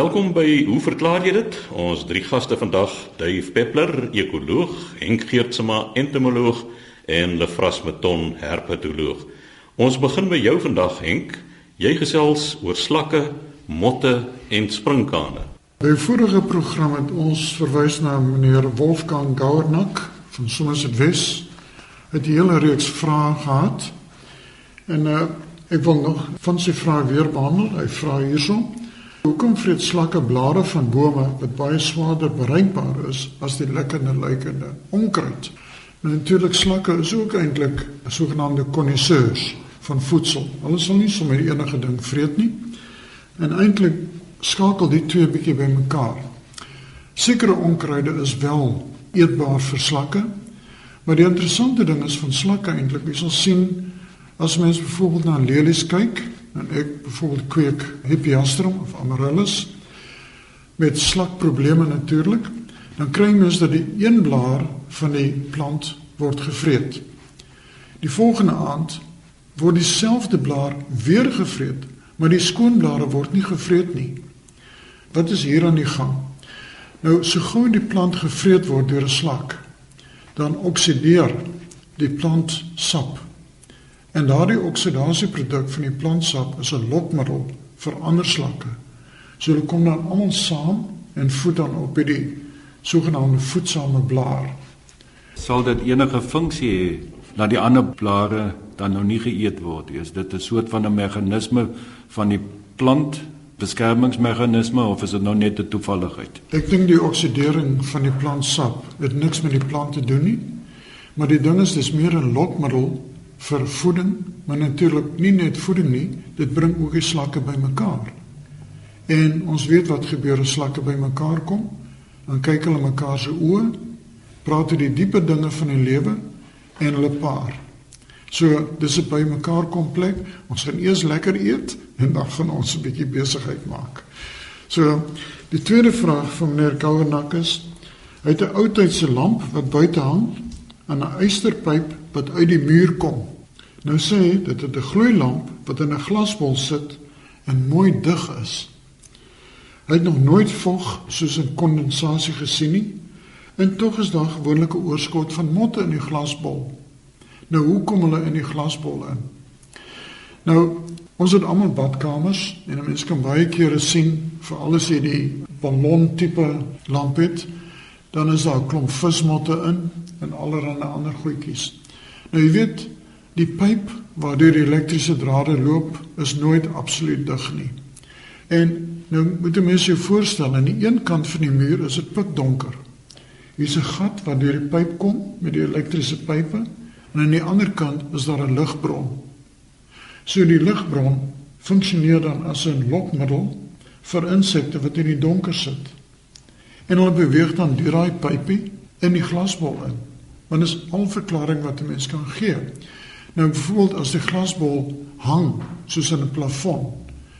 Welkom by Hoe verklaar jy dit? Ons drie gaste vandag, Dave Peppler, ekoloog, Henk Geertsma, entomoloog en Lefras Meton, herpetoloog. Ons begin by jou vandag, Henk. Jy gesels oor slakke, motte en sprinkane. By vorige program het ons verwys na meneer Wolfgang Gauernack van Somerset West. Het 'n hele reeks vrae gehad. En uh, ek wil nog van sy vrae weer behandel. Hy vra hierson: Hoekom vreet slakke blare van bome wat baie swaarder bereikbaar is as die lekkende lykende onkruid? Nou natuurlik slakke is ook eintlik sogenaamde konnisseurs van voedsel. Hulle sal nie sommer enige ding vreet nie. En eintlik skakel die twee bietjie bymekaar. Sekere onkruide is wel eetbaar vir slakke, maar die interessante ding is van slakke eintlik, jy sal sien as mens byvoorbeeld na lelies kyk, en ek byvoorbeeld kweek Hippeastrum of Amaryllis met slakprobleme natuurlik, dan kry mens dat die een blaar van die plant word gevreet. Die volgende aand word dieselfde blaar weer gevreet, maar die skoonblare word nie gevreet nie. Wat is hier aan die gang? Nou, so gou die plant gevreet word deur 'n slak, dan oksideer die plant sap En daardie oksidasieproduk van die plantsap is 'n lokmiddel vir ander slakke. So hulle kom dan almal saam en voed dan op by die sogenaamde voedsame blaar. Sal dit enige funksie hê dat die ander blare dan nou nie geëet word nie? Is dit 'n soort van 'n meganisme van die plant beskermingsmeganisme of is dit nou net 'n toevalligheid? Ek dink die oksidering van die plantsap het niks met die plant te doen nie. Maar die ding is dis meer 'n lokmiddel vir voeding, maar natuurlik nie net voeding nie, dit bring ook die slakke bymekaar. En ons weet wat gebeur as slakke bymekaar kom. Dan kyk hulle mekaar se oë, praat oor die diepe dinge van die lewe en hulle paar. So dis 'n bymekaar kom plek. Ons gaan eers lekker eet en dan gaan ons 'n bietjie besigheid maak. So die tweede vraag van meneer Kouernak is: Hy het 'n ou tydse lamp wat buite hang aan 'n eysterpyp wat uit die muur kom. Nou sê dit het 'n gloeilamp wat in 'n glasbol sit en mooi dig is. Hy het nog nooit vog soos 'n kondensasie gesien nie. En tog is daar gewoonlik 'n oorskot van motte in die glasbol. Nou hoe kom hulle in die glasbol in? Nou ons het almal badkamers en 'n mens kan baie kere sien vir alles hier die ballon tipe lamp het, dan is daar 'n klomp vismotte in en allerlei ander goedjies. Nou jy weet, die pyp waardeur die elektriese drade loop is nooit absoluut dig nie. En nou moet jy mens jou voorstel aan die een kant van die muur is dit pikdonker. Hier's 'n gat waardeur die pyp kom met die elektriese pype en aan die ander kant is daar 'n ligbron. So die ligbron funksioneer dan as 'n lokmiddel vir insekte wat in die donker sit. En hulle beweeg dan deur daai pypie in die glasbol in. Want dis al verklaring wat 'n mens kan gee. Nou byvoorbeeld as die glasbol hang soos in 'n plafon,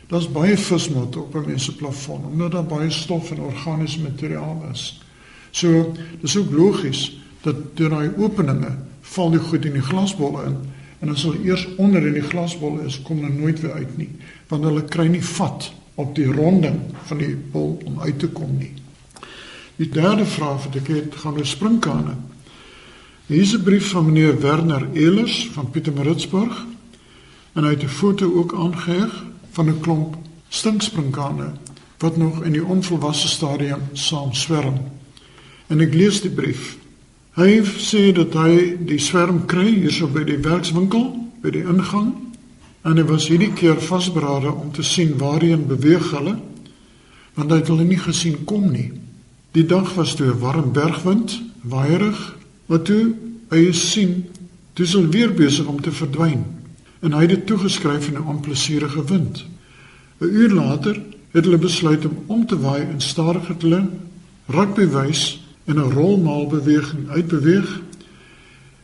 daar's baie vismotte op 'n mens se plafon omdat daar baie stof en organiese materiaal is. So dis ook logies dat deur daai openinge val die goed in die glasbol in en as hulle eers onder in die glasbol is, kom hulle nooit weer uit nie, want hulle kry nie vat op die ronding van die bol om uit te kom nie. Die derde vraag wat ek het, gaan oor sprinkane. Hier is 'n brief van meneer Werner Elers van Pietermaritzburg en hy het 'n foto ook aangeheg van 'n klomp stinksprinkane wat nog in die onvolwasse stadium saam swerm. En ek lees die brief. Hy sê dat hy die swerm kry hierso by die werkswinkel by die ingang en hy was hierdie keer vasberade om te sien waarheen beweeg hulle want hy het hulle nie gesien kom nie. Die dag was toe 'n warm bergwind, waaierig Maar toe hy sien, dis al weer besig om te verdwyn. En hy het dit toegeskryf aan 'n onplesierige wind. 'n Uur later het hulle besluit om om te waai en stadiger te lim, rugbywys en 'n rolmaal beweging uitbeweeg.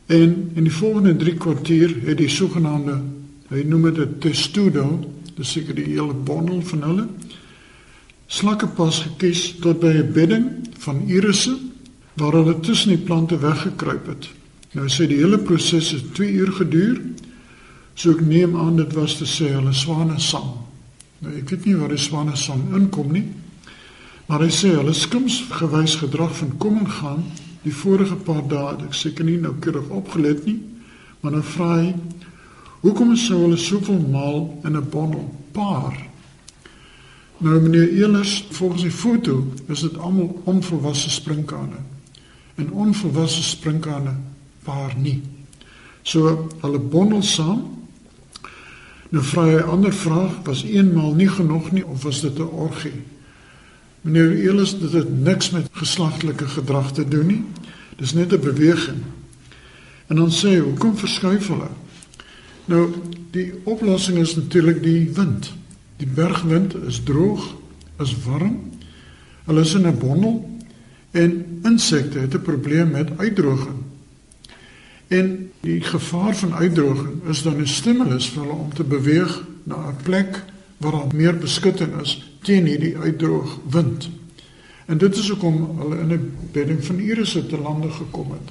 En in die volgende 3 kwartier het die sogenaamde hy noem dit 'n testudo, dis seker die hele bondel van hulle slakke pas gekies tot by 'n bedding van irisse waar hulle tussen die plante weggekruip het. Nou sê die hele proses het 2 uur geduur. So ek neem aan dit was te sê hulle swane sang. Nou ek weet nie waar die swane sang inkom nie. Maar hy sê hulle skims gewys gedrag van kom en gaan die vorige paar dae. Ek seker nie nou keurig opgelet nie, maar dan vra hy hoekom sou hulle soveel maal in 'n bondel paar? Nou meneer Elers, volgens die foto is dit almal onvolwasse sprinkane. En onvolwasse sprinkane paar nie. So hulle bondel saam. Nou vra hy 'n ander vraag, was eenmaal nie genoeg nie of was dit 'n orgie? Meneer Elers, dit het niks met geslagtelike gedrag te doen nie. Dis net 'n beweging. En dan sê hy, hoekom verskuif hulle? Nou, die oplossing is natuurlik die wind. Die bergwind is droog, is warm. Hulle is in 'n bondel en insekte het 'n probleem met uitdroging. En die gevaar van uitdroging is dan 'n stimulus vir hulle om te beweeg na 'n plek waar daar meer beskutting is teen hierdie uitdroog wind. En dit is hoekom hulle in 'n bedding van Irisse te lande gekom het.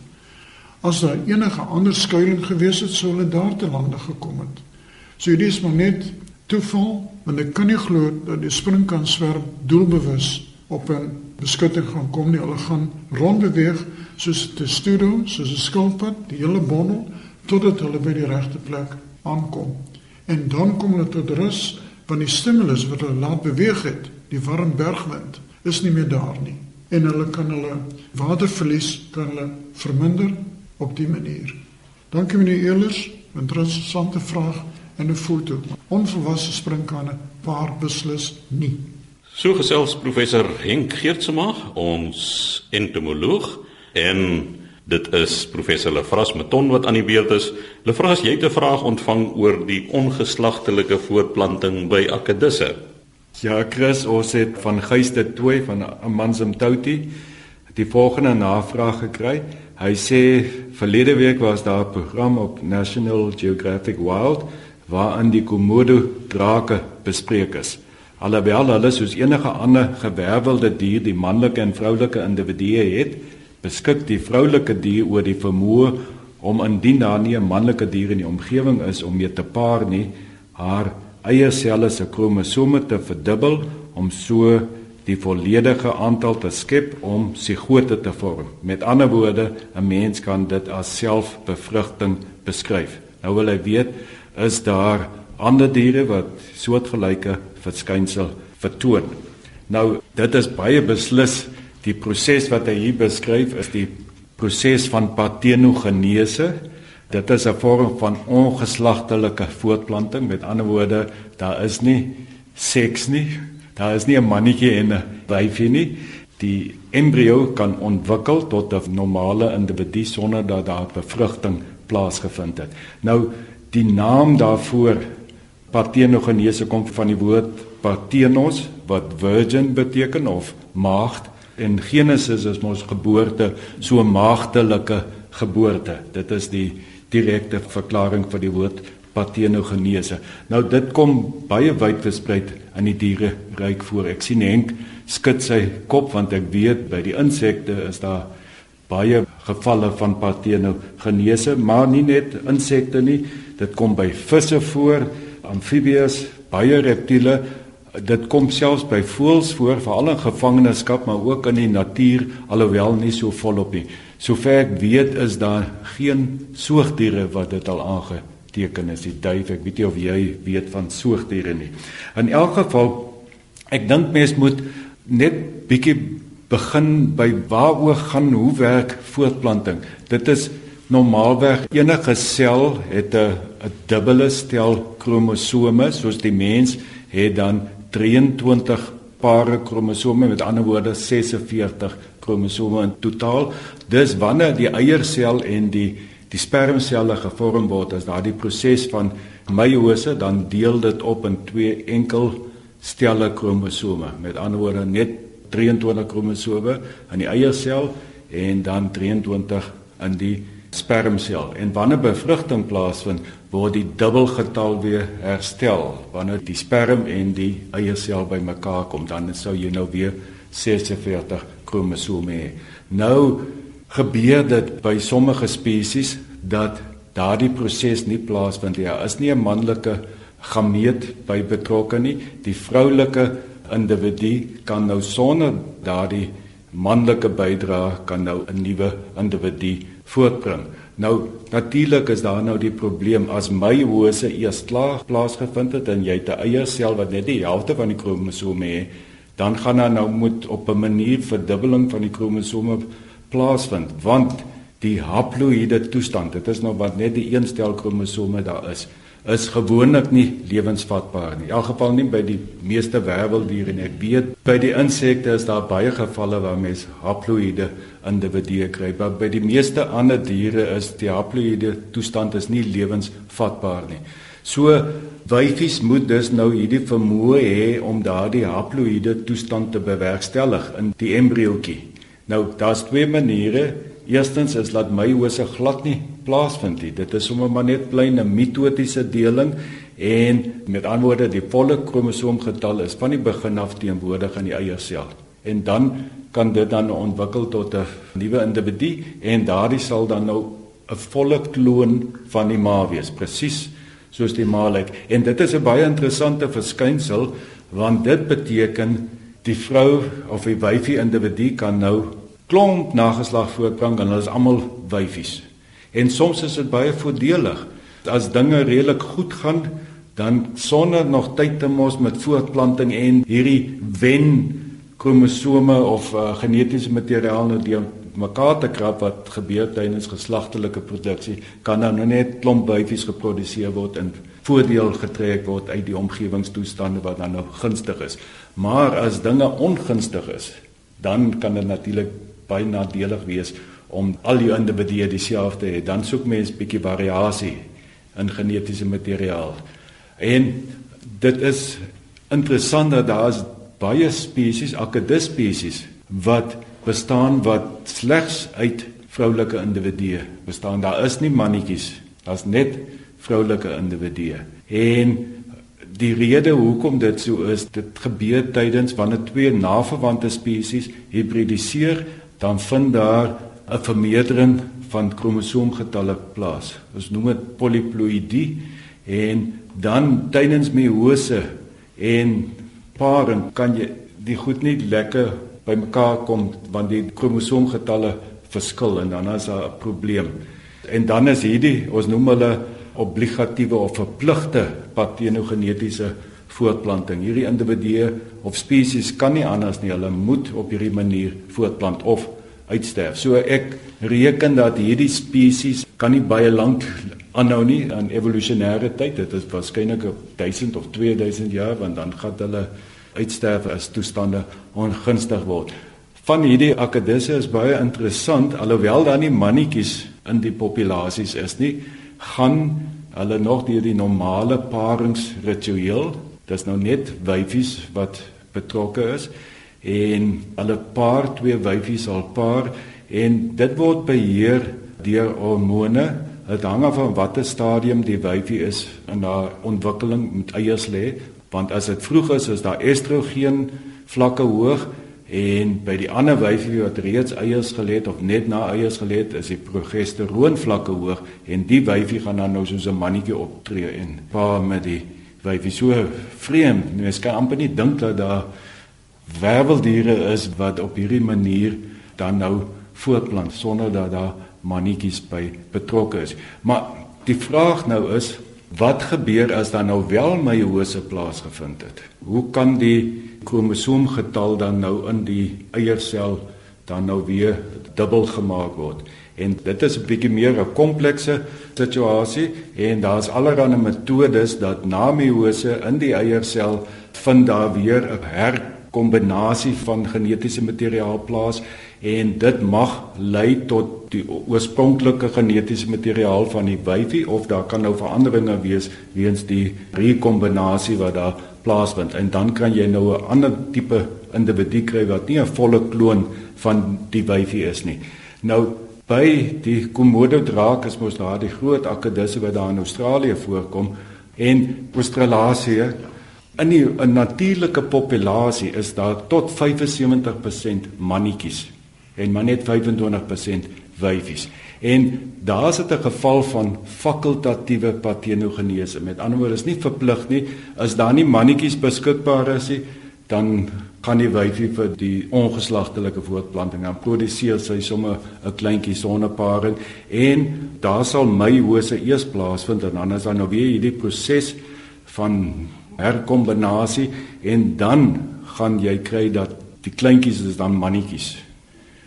As daar enige ander skuilings gewees het, sou hulle daar te lande gekom het. So hierdie is maar net toeval, want ek kan nie glo dat die springkanswerm doelbewus op 'n beskutting gaan kom nie. Hulle gaan rondbeweeg soos 'n testudo, soos 'n skilpad, die hele bondel totdat hulle by die regte plek aankom. En dan kom hulle tot rus want die stimulus wat hulle laat beweeg het, die warm bergwind, is nie meer daar nie. En hulle kan hulle waterverlies kan hulle verminder op die manier. Dankie meneer Elers, 'n interessante vraag en 'n foto. Onvolwasse sprinkane paar beslis nie. So gesels professor Henk Geertsma, ons entomoloog en dit is professor Lefras Meton wat aan die beurt is. Lefras, jy het 'n vraag ontvang oor die ongeslagtelike voortplanting by akedisse. Ja, Chris, ons het van Geyste Tooi van Amansum Touti die volgende navraag gekry. Hy sê verlede week was daar 'n program op National Geographic Wild waarin die komodo drake bespreek is. Alhoewel hulle soos enige ander gewervelde dier die manlike en vroulike individue het, beskik die vroulike dier oor die vermoë om indien daar nie 'n manlike dier in die omgewing is om mee te paar nie, haar eie selle se kromosome te verdubbel om so die volledige aantal te skep om sigote te vorm. Met ander woorde, 'n mens kan dit as selfbevrugting beskryf. Nou wil hy weet, is daar ander diere wat soortgelyke verskynsel vertoon? Nou, dit is baie beslis die proses wat hy hier beskryf is die proses van parthenogenese Dit is 'n vorm van ongeslagtelike voortplanting. Met ander woorde, daar is nie seks nie. Daar is nie 'n mannetjie en 'n wyfie nie. Die embrio kan ontwikkel tot 'n normale individu sonder dat daar bevrugting plaasgevind het. Nou die naam daarvoor parthenogenese kom van die woord parthenos wat virgin beteken of maagd en genesis is mos geboorte, so maagdelike geboorte. Dit is die direkte verklaring vir die woord parthenogenese. Nou dit kom baie wyd versprei in die diere ryk voor. Ek sien Henk skud sy kop want ek weet by die insekte is daar baie gevalle van parthenogenese, maar nie net insekte nie. Dit kom by visse voor, amfibieë, baie reptiele. Dit kom selfs by voëls voor, veral in gevangenskap, maar ook in die natuur alhoewel nie so volop nie. Sover ek weet is daar geen soogdiere wat dit al aangeteken is. Die duif, ek weet nie of jy weet van soogdiere nie. In elk geval ek dink mens moet net bietjie begin by waaroor gaan hoe werk voortplanting. Dit is normaalweg enige sel het 'n 'n dubbele stel kromosome soos die mens het dan 23 pare kromosome met ander woorde 46 kromosome in totaal. Dis wanneer die eiersel en die die spermselle gevorm word as daardie proses van meiose dan deel dit op in twee enkel stelle kromosome. Met ander woorde net 23 kromosome in die eiersel en dan 23 in die spermsel. En wanneer bevrugting plaasvind, word die dubbelgetal weer herstel. Wanneer die sperm en die eiersel bymekaar kom, dan sou jy nou weer 46 kromosome hê. Nou gebeur dit by sommige spesies dat daardie proses nie plaasvind nie. Daar is nie 'n manlike gameet by betrokke nie. Die vroulike individu kan nou sonder daardie manlike bydrae kan nou 'n nuwe individu voortbring. Nou natuurlik is daar nou die probleem as meiose eers klaar plaasgevind het en jy 'n eie sel wat net die helfte van die kromosome het, dan gaan daar nou moet op 'n manier verdubbeling van die kromosome plaasvind want die haploïde toestand, dit is nou wat net die een stel kromosome daar is is gewoonlik nie lewensvatbaar nie. In elk geval nie by die meeste werweldiere nie. Ek weet by die insekte is daar baie gevalle waar mens haploïde individue kry, maar by die meeste ander diere is die haploïde toestand is nie lewensvatbaar nie. So wyfies moet dus nou hierdie vermoë hê om daardie haploïde toestand te bewerkstellig in die embriootjie. Nou daar's twee maniere. Eerstens is laat meiose glad nie plaasvind nie. Dit is sommer maar net klein 'n mitotiese deling en met ander woorde die volle kromosoomgetal is van die begin af teenwoordig in die eiersel. En dan kan dit dan ontwikkel tot 'n nuwe individu en daardie sal dan nou 'n volle kloon van die ma wees, presies soos die ma lyk. En dit is 'n baie interessante verskynsel want dit beteken die vrou of die wyfie individu kan nou klomp nageslag voortbring en hulle is almal wyfies. En soms is dit baie voordelig as dinge redelik goed gaan dan sonder nog tyd te mos met voortplanting en hierdie wen kromosome of uh, genetiese materiaal nou die mekaar te krap wat gebeur tydens geslagtelike produksie kan dan nou net klomp byfies geproduseer word en voordeel getrek word uit die omgewingstoestande wat dan nou gunstig is. Maar as dinge ongunstig is, dan kan dit natuurlik baie nadelig wees om al die individue dieselfde hê, dan soek mens bietjie variasie in genetiese materiaal. En dit is interessant dat daar baie spesies, akedus spesies wat bestaan wat slegs uit vroulike individue bestaan. Daar is nie mannetjies, daar's net vroulike individue. En die rede hoekom dit so is, dit gebeur tydens wanneer twee naverwante spesies hibridiseer, dan vind daar 'n vermeerdering van kromosoomgetalle plaas. Ons noem dit polyploïdie en dan tydens meiose en paring kan jy die goed nie lekker bymekaar kom want die kromosoomgetalle verskil en dan is daar 'n probleem. En dan is hierdie ons noem hulle obligatiewe of verpligte patenogenetiese voortplanting. Hierdie individue of spesies kan nie anders nie, hulle moet op hierdie manier voortplant of uitsterf. So ek reken dat hierdie spesies kan nie baie lank aanhou nie in evolusionêre tyd. Dit is waarskynlik 1000 of 2000 jaar want dan gaan hulle uitsterf as toestande ongunstig word. Van hierdie akedisse is baie interessant alhoewel daar nie mannetjies in die populasies is nie, gaan hulle nog deur die normale paringsritueel. Dis nou net wyfies wat betrokke is en hulle paar twee wyfies al paar en dit word beheer deur hormone. Dit hang af van watter stadium die wyfie is in haar ontwikkeling met eiers lê, want as dit vroeg is, is daar estrogen vlakke hoog en by die ander wyfie wat reeds eiers gelê het of net na eiers gelê het, is die progesteroon vlakke hoog en die wyfie gaan dan nou soos 'n mannetjie optree en paar met die wyfie so vreemd. Mens kan amper nie dink dat daar werveldiere is wat op hierdie manier dan nou voortplant sonder dat daar mannetjies by betrokke is. Maar die vraag nou is wat gebeur as dan nou wel meiose plaasgevind het? Hoe kan die kromosoomgetal dan nou in die eiersel dan nou weer dubbel gemaak word? En dit is 'n bietjie meer 'n komplekse situasie en daar's allerlei metodes dat na meiose in die eiersel vind daar weer 'n her kombinasie van genetiese materiaal plaas en dit mag lei tot die oorspronklike genetiese materiaal van die wyfie of daar kan nou veranderinge wees weens die rekombinasie wat daar plaasvind en dan kan jy nou 'n ander tipe individu kry wat nie 'n volle kloon van die wyfie is nie. Nou by die Komodo draak is mos daar die groot akedisse wat daar in Australië voorkom en Australasie In 'n natuurlike populasie is daar tot 75% mannetjies en maar net 25% wyfies. En daar's dit 'n geval van fakultatiewe patenogenese. Met ander woorde is nie verplig nie as daar nie mannetjies beskikbaar is nie, dan gaan die wyfie vir die ongeslagtelike voortplanting dan produseer sy sommer 'n kleintjie sonneparing en daar sal meiose eers plaasvind en dan is daar nou weer hierdie proses van herkombinasie en dan gaan jy kry dat die kleintjies is dan mannetjies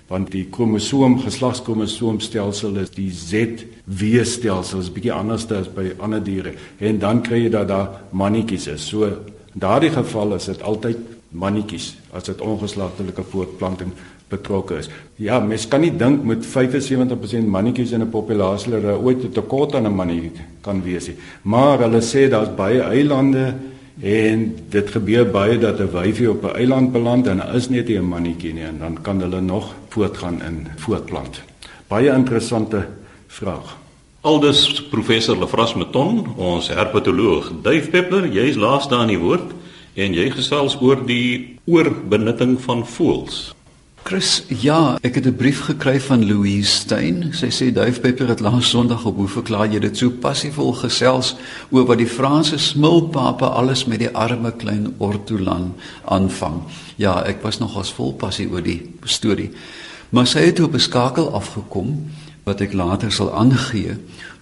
want die kromosoom geslagskromosoomstelsel is die ZW stelsel is bietjie anders as by ander diere en dan kry jy dat daar mannetjies is so in daardie geval is dit altyd mannetjies as dit ongeslagtelike voortplanting betrokke is. Ja, mens kan nie dink met 75% mannetjies in 'n populasie dat daar ooit 'n tekort aan 'n mannetjie kan wees nie. Maar hulle sê daar's baie eilande en dit gebeur baie dat 'n wyfie op 'n eiland beland en daar is net nie 'n mannetjie nie en dan kan hulle nog voortgaan in voortplant. Baie interessante vraag. Aldus professor Lefras Meton, ons herpetoloog. Duif Peppler, jy's laaste aan die woord en jy gesels oor die oorbenutting van voëls. Chris, ja, ek het 'n brief gekry van Louise Stein. Sy sê Duif Pepper het laas Sondag op hoe verklaar jy dit so passievol gesels oor wat die Franse smulpape alles met die arme klein ortolan aanvang. Ja, ek was nogals vol passie oor die storie. Maar sy het op 'n skakel afgekom wat ek later sal aangee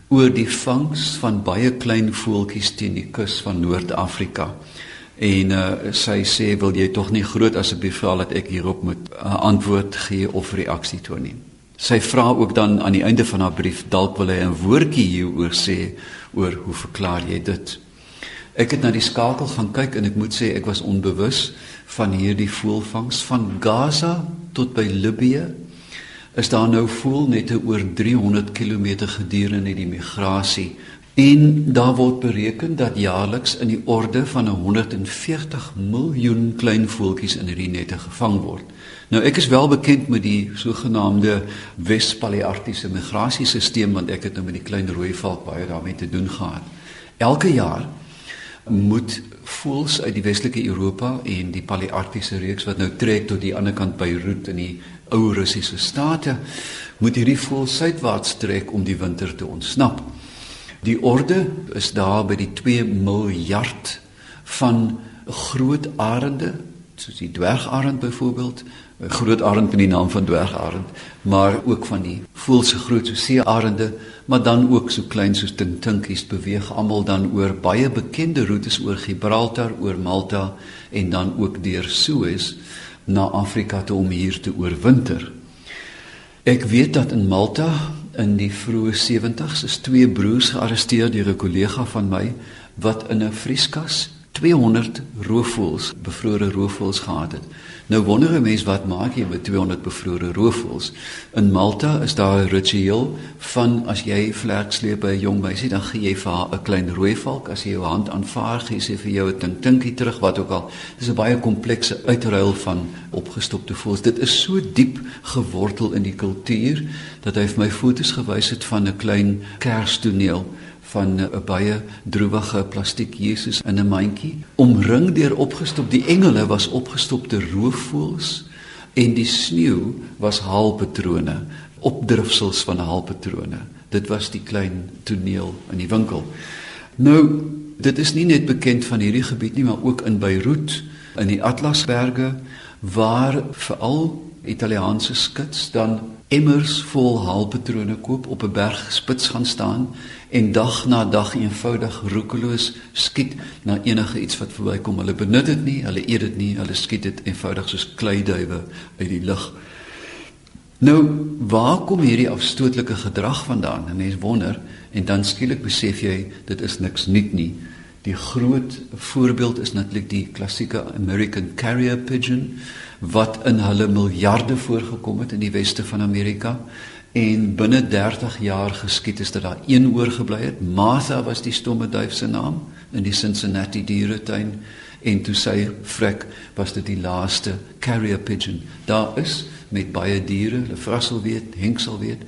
oor die vangs van baie klein voeltjies teen die kus van Noord-Afrika. En uh, sy sê wil jy tog nie groot asseblief vra dat ek hierop moet uh, antwoord gee of reaksie toon nie. Sy vra ook dan aan die einde van haar brief dalk wil hy 'n woordjie hieroor sê oor hoe verklaar jy dit? Ek het na die skakel gaan kyk en ek moet sê ek was onbewus van hierdie voelvangs van Gaza tot by Libië. Is daar nou voel net oor 300 km gedurende die migrasie En daar word bereken dat jaarliks in die orde van 140 miljoen klein voeltjies in hierdie nette gevang word. Nou ek is wel bekend met die sogenaamde Wes-Palearktiese migrasiesisteem want ek het nou met die klein rooi valk baie daarmee te doen gehad. Elke jaar moet voels uit die Westelike Europa en die Palearktiese reeks wat nou trek tot die ander kant by Roet in die ou Russiese state, moet hierdie voels suidwaarts trek om die winter te ontsnap. Die orde is daar by die 2 miljard van groot arende, soos die dwergarend byvoorbeeld, groot arend met die naam van dwergarend, maar ook van die voelse groot soos seearende, maar dan ook so klein soos tintinkies beweeg almal dan oor baie bekende roetes oor Gibraltar, oor Malta en dan ook deur Suez na Afrika toe om hier te oorwinter. Ek weet dat in Malta in die vroeë 70's is twee broers gearresteer deur 'n kollega van my wat in 'n vrieskas 200 roofvoëls, bevrore roofvoëls gehad het. Nou wonder 'n mens wat maak jy met 200 bevrore roofvoëls? In Malta is daar 'n ritueel van as jy vlek sleep by 'n jong meisie, dan gee jy vir haar 'n klein rooi valk as jy jou hand aanvaar, gee sy vir jou 'n tintinkie terug wat ook al. Dis 'n baie komplekse uitruil van opgestopte voëls. Dit is so diep gewortel in die kultuur dat hy vir my foto's gewys het van 'n klein kerstoneel van 'n baie droewige plastiek Jesus in 'n mandjie, omring deur opgestop die engele was opgestopte roofvoëls en die sneeu was haalpatrone, opdrifsels van haalpatrone. Dit was die klein toneel in die winkel. Nou, dit is nie net bekend van hierdie gebied nie, maar ook in Beirut in die Atlasberge waar veral Italiaanse skits dan emmers vol haalpatrone koop op 'n berg spits gaan staan en dag na dag eenvoudig roekeloos skiet na enige iets wat verbykom. Hulle benut dit nie, hulle eet dit nie, hulle skiet dit eenvoudig soos kleiduwe uit die lug. Nou, waar kom hierdie afstootlike gedrag vandaan? En mens wonder en dan skielik besef jy dit is niks nuut nie. Die groot voorbeeld is natuurlik die klassieke American Carrier Pigeon wat in hulle miljarde voorgekom het in die weste van Amerika en binne 30 jaar geskied is dat daar een oorgebly het. Martha was die stomme duif se naam in die Cincinnati dieretuin en toe sy vrek was dit die laaste carrier pigeon. Daar is met baie diere, hulle vrassel weet, henksel weet,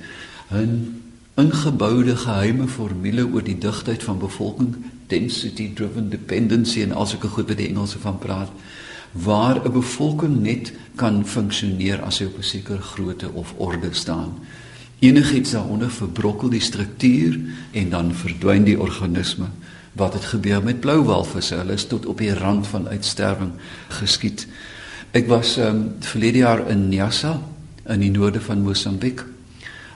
'n ingeboude geheime formule oor die digtheid van bevolking, density driven dependency en alsoos ek goed by die Engelse van praat waar 'n bevolking net kan funksioneer as hy op 'n sekere grootte of orde staan. Enigiets daaronder verbrokkel die struktuur en dan verdwyn die organisme Wat het gebeur met blou walvisse? Hulle is tot op die rand van uitsterwing geskiet. Ek was um, verlede jaar in Nyasa in die noorde van Mosambiek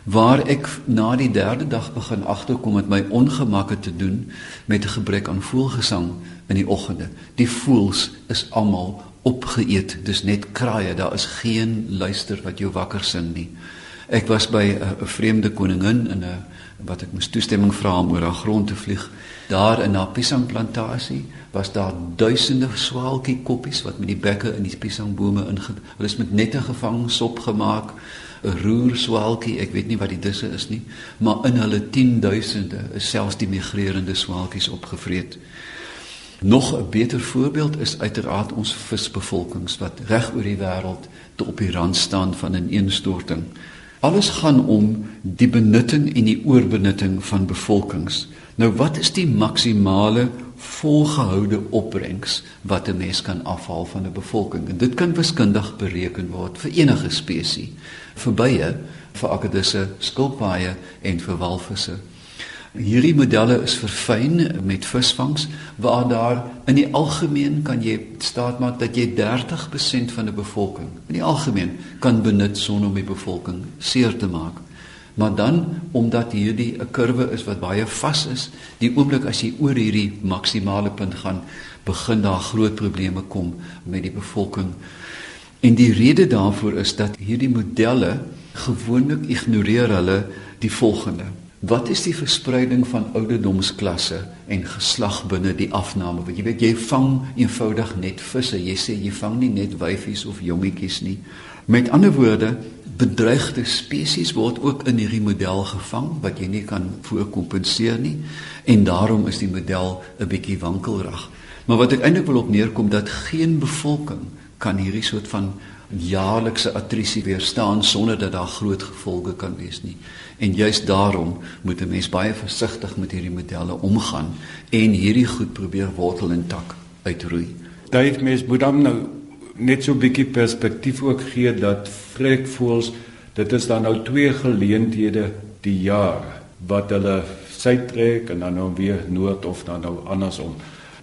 waar ek na die derde dag begin agterkom met my ongemakke te doen met 'n gebrek aan voelgesang in die oggende. Die voels is almal opgeëet. Dis net kraaie. Daar is geen luister wat jou wakker sing nie. Ek was by 'n vreemde koningin in 'n wat ek moes toestemming vra om oor haar grond te vlieg. Daar in haar piesangplantasie was daar duisende swaalkie koppies wat met die bekke in die piesangbome inge hulle is met nette gevang, sop gemaak, 'n roer swaalkie, ek weet nie wat die disse is nie, maar in hulle 10000de is selfs die migrerende swaalkies opgevreet. Nog 'n beter voorbeeld is uiteraard ons visbevolkings wat reg oor die wêreld te op die rand staan van 'n ineenstorting. Alles gaan om die benutting en die oorbenutting van bevolkings. Nou wat is die maksimale volgehoude opbrengs wat 'n mens kan afhaal van 'n bevolking? En dit kan wiskundig bereken word vir enige spesies, vir bye, vir akkedisse, skilpaaie en vir walvisse. Hierdie modelle is verfyn met visvangs waar daar in die algemeen kan jy staat maak dat jy 30% van 'n bevolking in die algemeen kan benut sonder om die bevolking seer te maak. Maar dan omdat hierdie 'n kurwe is wat baie vas is, die oomblik as jy oor hierdie maksimale punt gaan, begin daar groot probleme kom met die bevolking. En die rede daarvoor is dat hierdie modelle gewoonlik ignoreer hulle die volgende Wat is die verspreiding van ouderdomsklasse en geslag binne die afname? Want jy weet jy vang eenvoudig net visse. Jy sê jy vang nie net wyfies of jongetjies nie. Met ander woorde, bedreigde spesies word ook in hierdie model gevang wat jy nie kan voorkompenseer nie en daarom is die model 'n bietjie wankelrig. Maar wat ek eintlik wil op neerkom dat geen bevolking kan hierdie soort van jaarlikse attrisie weerstaan sonder dat daar groot gevolge kan wees nie. En juist daarom moet 'n mens baie versigtig met hierdie modelle omgaan en hierdie goed probeer wortel en tak uitroei. Dit mens moet dan nou net so 'n bietjie perspektief ook gee dat vrekvoels dit is dan nou twee geleenthede die jaar wat hulle suid trek en dan nou weer noord of dan nou andersom.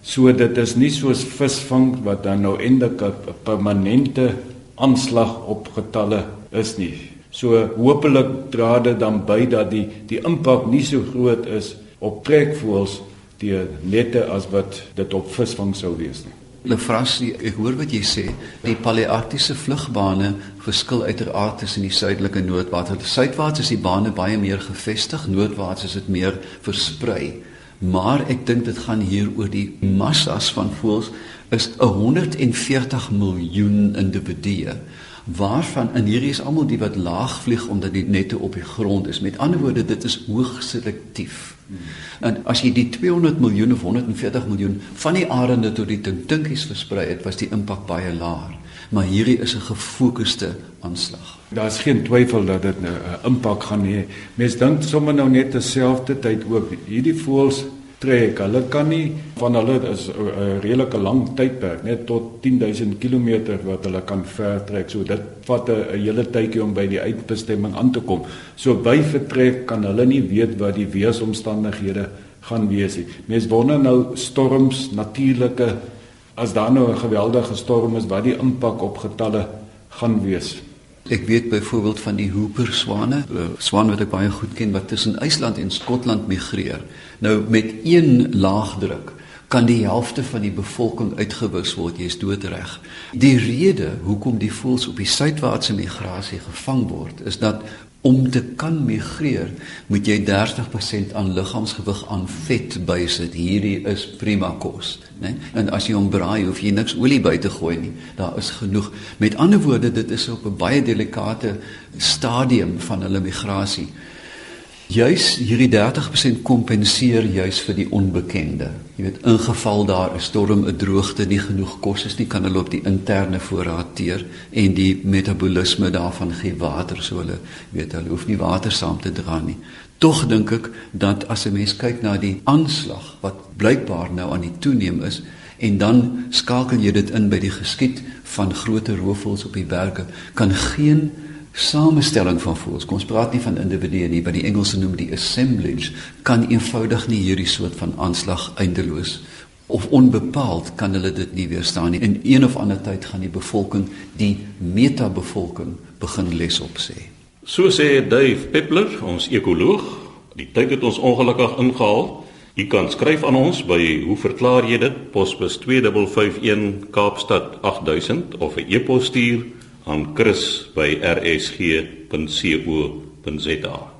So dit is nie soos visvang wat dan nou eintlik 'n permanente aanslag op getalle is nie. So hopelik dra dit dan by dat die die impak nie so groot is op trekvoëls die nette as wat dit op visvang sou wees nie. Lefrassie, ek hoor wat jy sê. Die palearktiese vlugbane verskil uiteraard tussen die suidelike noordwaarts. Suidwaarts is die bane baie meer gevestig, noordwaarts is dit meer versprei. Maar ek dink dit gaan hier oor die massas van voëls is 140 miljoen individue waarvan in hierdie is almal die wat laag vlieg omdat die nette op die grond is. Met ander woorde, dit is hoogs selektief. En as jy die 200 miljoen of 140 miljoen van die arende tot die tintinkies versprei het, was die impak baie laag. Maar hierdie is 'n gefokusde aanslag. Daar is geen twyfel dat dit 'n impak gaan hê. Mense dink sommer nou net terselfdertyd ook hierdie voëls trek. Hulle kan nie van hulle is 'n redelike lang tydperk, net tot 10000 km wat hulle kan ver trek. So dit vat 'n hele tydjie om by die uitbestemming aan te kom. So by vertrek kan hulle nie weet wat die weeromstandighede gaan wees nie. Mense wonder nou storms, natuurlike as daar nou 'n geweldige storm is, wat die impak op getalle gaan wees. Ek weet byvoorbeeld van die Hooper swane, swan wat ek baie goed ken wat tussen IJsland en Skotland migreer. Nou met een laagdruk kan die helfte van die bevolking uitgewis word. Jy's doodreg. Die rede hoekom die voëls op die suidwaartse migrasie gevang word, is dat om te kan migreer, moet jy 30% aan liggaamsgewig aan vet bysit. Hierdie is prima kos, né? En as jy hom braai, hoef jy niks olie by te gooi nie. Daar is genoeg. Met ander woorde, dit is op 'n baie delikate stadium van hulle migrasie. Juis hierdie 30% kompenseer juis vir die onbekende. Jy weet, in geval daar 'n storm, 'n droogte, nie genoeg kos is nie, kan hulle op die interne voorraad teer en die metabolisme daarvan gee water so hulle weet hulle hoef nie water saam te dra nie. Tog dink ek dat as 'n mens kyk na die aanslag wat blykbaar nou aan die toeneem is en dan skakel jy dit in by die geskied van groter roofvoëls op die berge, kan geen samestelling van voëls. Kom ons praat nie van individue nie, wat die Engelse noem die assemblage, kan eenvoudig nie hierdie soort van aanslag eindeloos of onbepaald kan hulle dit nie weerstaan nie. In een of ander tyd gaan die bevolking, die metabevolking begin les op sê. So sê Dave Peppler, ons ekoloog. Die tyd het ons ongelukkig ingehaal. U kan skryf aan ons by hoe verklaar jy dit? Posbus 2551 Kaapstad 8000 of 'n e-pos stuur aan chris@rsg.co.za.